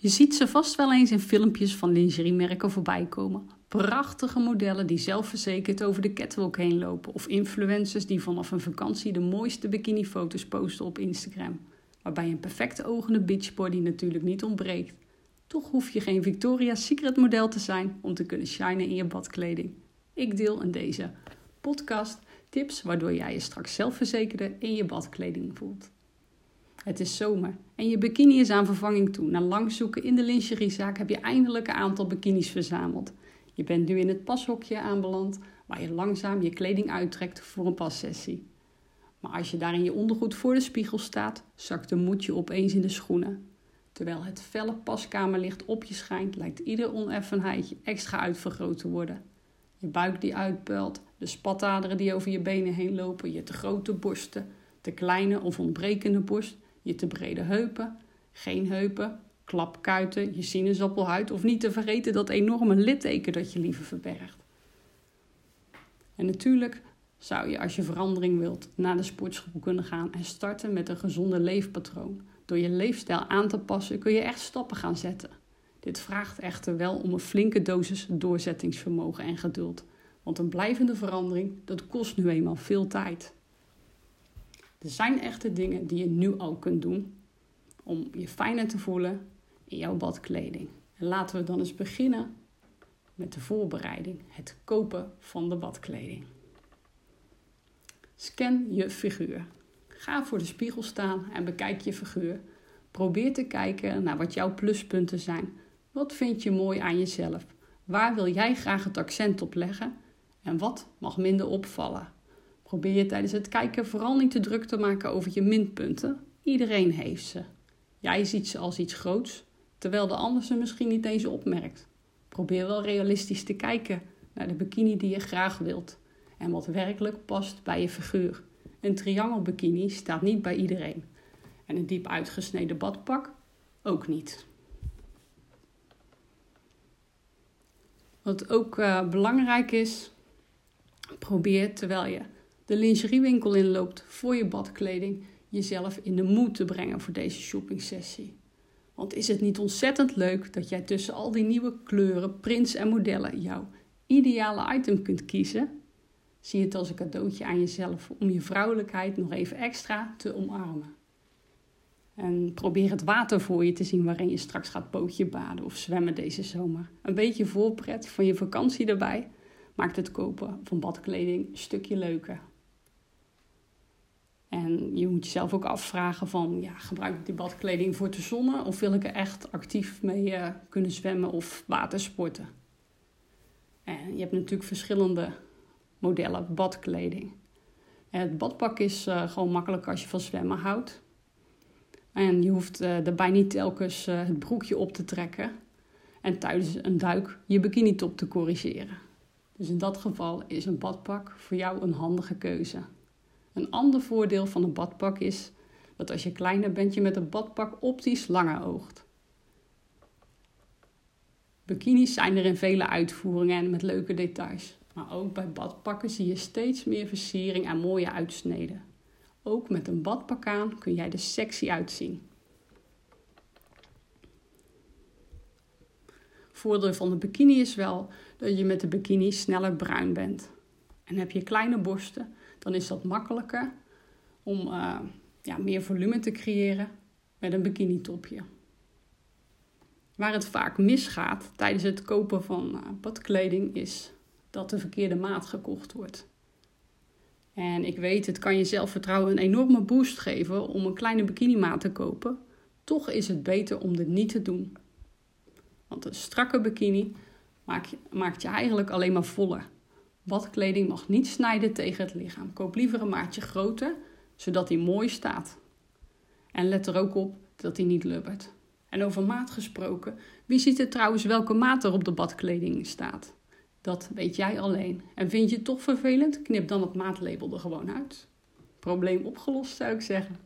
Je ziet ze vast wel eens in filmpjes van lingeriemerken voorbij komen. Prachtige modellen die zelfverzekerd over de catwalk heen lopen. Of influencers die vanaf een vakantie de mooiste bikinifoto's posten op Instagram. Waarbij een perfecte ogende beachbody natuurlijk niet ontbreekt. Toch hoef je geen Victoria's Secret model te zijn om te kunnen shinen in je badkleding. Ik deel in deze podcast tips waardoor jij je straks zelfverzekerder in je badkleding voelt. Het is zomer en je bikini is aan vervanging toe. Na lang zoeken in de lingeriezaak heb je eindelijk een aantal bikinis verzameld. Je bent nu in het pashokje aanbeland waar je langzaam je kleding uittrekt voor een passessie. Maar als je daar in je ondergoed voor de spiegel staat, zakt de moed je opeens in de schoenen. Terwijl het felle paskamerlicht op je schijnt, lijkt ieder oneffenheidje extra uitvergroot te worden. Je buik die uitpuilt, de spataderen die over je benen heen lopen, je te grote borsten, te kleine of ontbrekende borst, je te brede heupen, geen heupen, klapkuiten, je sinaasappelhuid of niet te vergeten dat enorme litteken dat je liever verbergt. En natuurlijk zou je als je verandering wilt naar de sportschool kunnen gaan en starten met een gezonde leefpatroon. Door je leefstijl aan te passen kun je echt stappen gaan zetten. Dit vraagt echter wel om een flinke dosis doorzettingsvermogen en geduld. Want een blijvende verandering, dat kost nu eenmaal veel tijd. Er zijn echte dingen die je nu al kunt doen om je fijner te voelen in jouw badkleding. En laten we dan eens beginnen met de voorbereiding, het kopen van de badkleding. Scan je figuur. Ga voor de spiegel staan en bekijk je figuur. Probeer te kijken naar wat jouw pluspunten zijn. Wat vind je mooi aan jezelf? Waar wil jij graag het accent op leggen? En wat mag minder opvallen? Probeer je tijdens het kijken vooral niet te druk te maken over je minpunten. Iedereen heeft ze. Jij ziet ze als iets groots, terwijl de ander ze misschien niet eens opmerkt. Probeer wel realistisch te kijken naar de bikini die je graag wilt en wat werkelijk past bij je figuur. Een triangelbikini staat niet bij iedereen en een diep uitgesneden badpak ook niet. Wat ook uh, belangrijk is, probeer terwijl je de lingeriewinkel inloopt voor je badkleding, jezelf in de moed te brengen voor deze shoppingsessie. Want is het niet ontzettend leuk dat jij tussen al die nieuwe kleuren, prints en modellen jouw ideale item kunt kiezen? Zie het als een cadeautje aan jezelf om je vrouwelijkheid nog even extra te omarmen. En probeer het water voor je te zien waarin je straks gaat pootje baden of zwemmen deze zomer. Een beetje voorpret van je vakantie erbij maakt het kopen van badkleding een stukje leuker. En je moet jezelf ook afvragen van, ja, gebruik ik die badkleding voor te zonnen of wil ik er echt actief mee uh, kunnen zwemmen of watersporten? En je hebt natuurlijk verschillende modellen badkleding. En het badpak is uh, gewoon makkelijk als je van zwemmen houdt. En je hoeft uh, daarbij niet telkens het broekje op te trekken en tijdens een duik je bikini top te corrigeren. Dus in dat geval is een badpak voor jou een handige keuze. Een ander voordeel van een badpak is dat als je kleiner bent, je met een badpak optisch langer oogt. Bikinis zijn er in vele uitvoeringen en met leuke details. Maar ook bij badpakken zie je steeds meer versiering en mooie uitsneden. Ook met een badpak aan kun jij er sexy uitzien. Voordeel van de bikini is wel dat je met de bikini sneller bruin bent. En heb je kleine borsten, dan is dat makkelijker om uh, ja, meer volume te creëren met een bikini topje. Waar het vaak misgaat tijdens het kopen van badkleding is dat de verkeerde maat gekocht wordt. En ik weet, het kan je zelfvertrouwen een enorme boost geven om een kleine bikinimaat te kopen. Toch is het beter om dit niet te doen. Want een strakke bikini maakt je eigenlijk alleen maar voller. Badkleding mag niet snijden tegen het lichaam. Koop liever een maatje groter, zodat hij mooi staat. En let er ook op dat hij niet lubbert. En over maat gesproken, wie ziet er trouwens welke maat er op de badkleding staat? Dat weet jij alleen. En vind je het toch vervelend? Knip dan het maatlabel er gewoon uit. Probleem opgelost zou ik zeggen.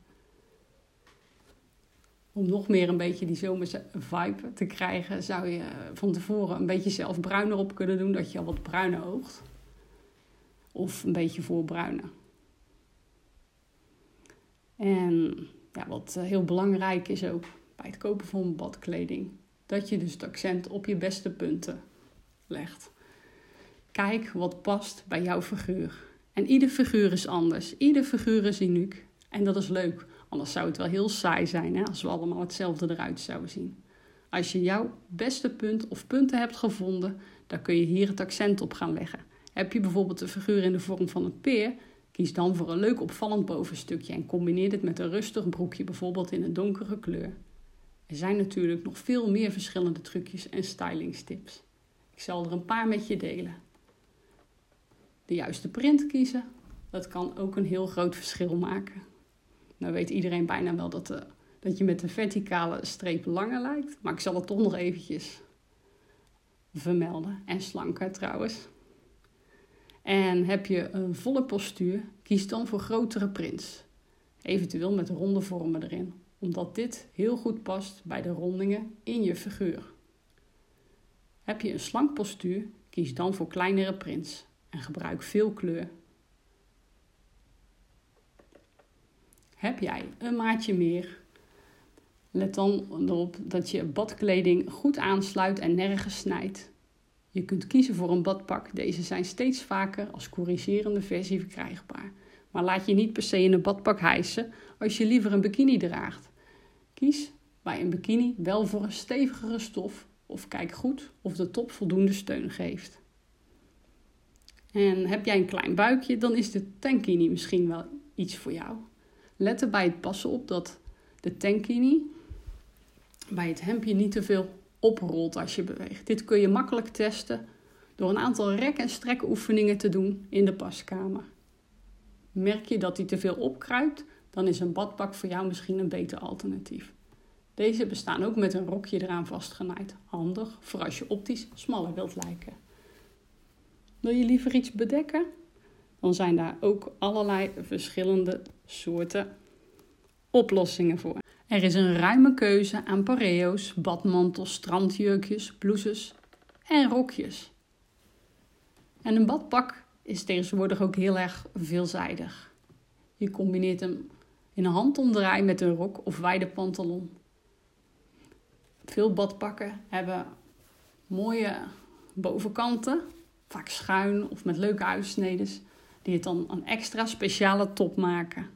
Om nog meer een beetje die zomerse vibe te krijgen, zou je van tevoren een beetje zelf bruiner op kunnen doen, dat je al wat bruiner oogt. Of een beetje voorbruinen. En ja, wat heel belangrijk is ook bij het kopen van badkleding, dat je dus het accent op je beste punten legt. Kijk wat past bij jouw figuur. En ieder figuur is anders. Ieder figuur is uniek. En dat is leuk. Anders zou het wel heel saai zijn hè, als we allemaal hetzelfde eruit zouden zien. Als je jouw beste punt of punten hebt gevonden, dan kun je hier het accent op gaan leggen. Heb je bijvoorbeeld een figuur in de vorm van een peer, kies dan voor een leuk opvallend bovenstukje en combineer dit met een rustig broekje, bijvoorbeeld in een donkere kleur. Er zijn natuurlijk nog veel meer verschillende trucjes en stylingstips. Ik zal er een paar met je delen. De juiste print kiezen, dat kan ook een heel groot verschil maken. Nou weet iedereen bijna wel dat, de, eh, dat je met de verticale streep langer lijkt, maar ik zal het toch nog eventjes vermelden. En slanker trouwens. En heb je een volle postuur, kies dan voor grotere prints. Eventueel met ronde vormen erin, omdat dit heel goed past bij de rondingen in je figuur. Heb je een slank postuur, kies dan voor kleinere prints en gebruik veel kleur. Heb jij een maatje meer? Let dan erop dat je badkleding goed aansluit en nergens snijdt. Je kunt kiezen voor een badpak. Deze zijn steeds vaker als corrigerende versie verkrijgbaar. Maar laat je niet per se in een badpak hijsen als je liever een bikini draagt. Kies bij een bikini wel voor een stevigere stof of kijk goed of de top voldoende steun geeft. En heb jij een klein buikje, dan is de tankini misschien wel iets voor jou. Let er bij het passen op dat de tankini bij het hemdje niet te veel oprolt als je beweegt. Dit kun je makkelijk testen door een aantal rek- en strekoefeningen te doen in de paskamer. Merk je dat hij te veel opkruipt, dan is een badpak voor jou misschien een beter alternatief. Deze bestaan ook met een rokje eraan vastgenaaid. Handig voor als je optisch smaller wilt lijken. Wil je liever iets bedekken? Dan zijn daar ook allerlei verschillende soorten oplossingen voor. Er is een ruime keuze aan pareo's, badmantels, strandjurkjes, blouses en rokjes. En een badpak is tegenwoordig ook heel erg veelzijdig. Je combineert hem in een handomdraai met een rok of wijde pantalon. Veel badpakken hebben mooie bovenkanten, vaak schuin of met leuke uitsneden, die het dan een extra speciale top maken.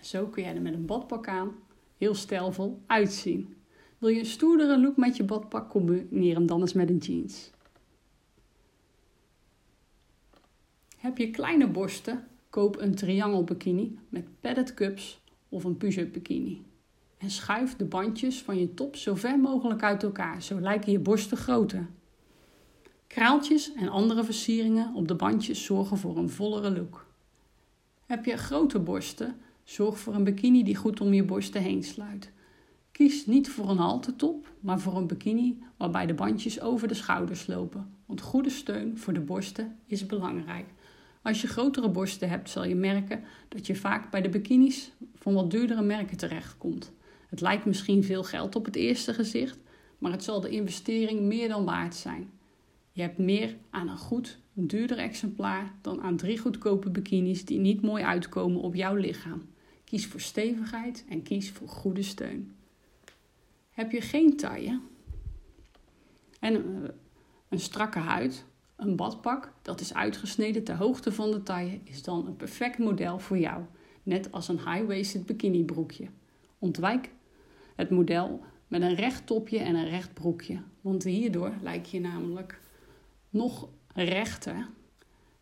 Zo kun jij er met een badpak aan heel stijlvol uitzien. Wil je een stoerdere look met je badpak, combineer hem dan eens met een jeans. Heb je kleine borsten, koop een triangle bikini met padded cups of een push-up bikini. En schuif de bandjes van je top zo ver mogelijk uit elkaar, zo lijken je borsten groter. Kraaltjes en andere versieringen op de bandjes zorgen voor een vollere look. Heb je grote borsten, Zorg voor een bikini die goed om je borsten heen sluit. Kies niet voor een haltetop, maar voor een bikini waarbij de bandjes over de schouders lopen. Want goede steun voor de borsten is belangrijk. Als je grotere borsten hebt, zal je merken dat je vaak bij de bikinis van wat duurdere merken terechtkomt. Het lijkt misschien veel geld op het eerste gezicht, maar het zal de investering meer dan waard zijn. Je hebt meer aan een goed, duurder exemplaar dan aan drie goedkope bikinis die niet mooi uitkomen op jouw lichaam. Kies voor stevigheid en kies voor goede steun. Heb je geen taille en eh, een strakke huid, een badpak dat is uitgesneden ter hoogte van de taille is dan een perfect model voor jou, net als een high-waisted bikini broekje. Ontwijk het model met een recht topje en een recht broekje, want hierdoor lijkt je namelijk nog rechter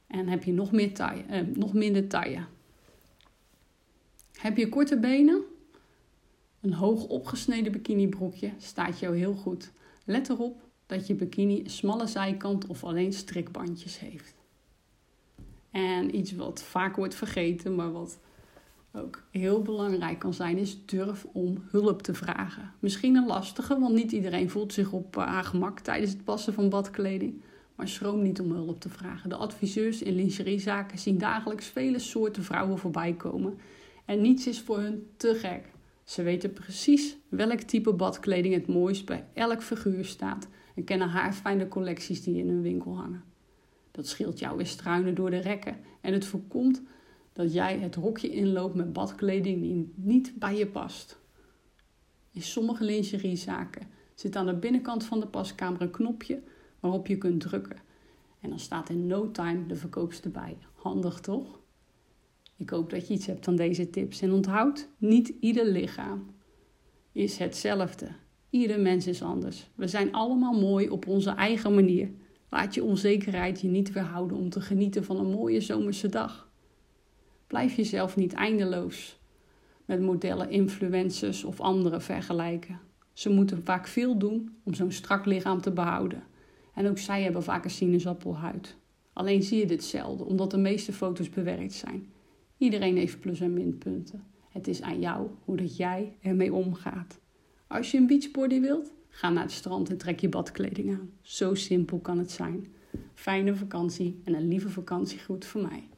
en heb je nog, meer taille, eh, nog minder taille. Heb je korte benen? Een hoog opgesneden bikinibroekje staat jou heel goed. Let erop dat je bikini een smalle zijkant of alleen strikbandjes heeft. En iets wat vaak wordt vergeten, maar wat ook heel belangrijk kan zijn, is durf om hulp te vragen. Misschien een lastige, want niet iedereen voelt zich op eh, haar gemak tijdens het passen van badkleding. Maar schroom niet om hulp te vragen. De adviseurs in lingeriezaken zien dagelijks vele soorten vrouwen voorbij komen en niets is voor hun te gek. Ze weten precies welk type badkleding het mooist bij elk figuur staat en kennen haarfijne collecties die in hun winkel hangen. Dat scheelt jou weer struinen door de rekken en het voorkomt dat jij het hokje inloopt met badkleding die niet bij je past. In sommige lingeriezaken Zit aan de binnenkant van de paskamer een knopje waarop je kunt drukken. En dan staat in no time de verkoopster bij. Handig toch? Ik hoop dat je iets hebt aan deze tips. En onthoud, niet ieder lichaam is hetzelfde. Ieder mens is anders. We zijn allemaal mooi op onze eigen manier. Laat je onzekerheid je niet weerhouden om te genieten van een mooie zomerse dag. Blijf jezelf niet eindeloos met modellen, influencers of anderen vergelijken. Ze moeten vaak veel doen om zo'n strak lichaam te behouden. En ook zij hebben vaak een sinaasappelhuid. Alleen zie je dit zelden, omdat de meeste foto's bewerkt zijn. Iedereen heeft plus- en minpunten. Het is aan jou hoe dat jij ermee omgaat. Als je een beachbody wilt, ga naar het strand en trek je badkleding aan. Zo simpel kan het zijn. Fijne vakantie en een lieve vakantiegroet voor mij.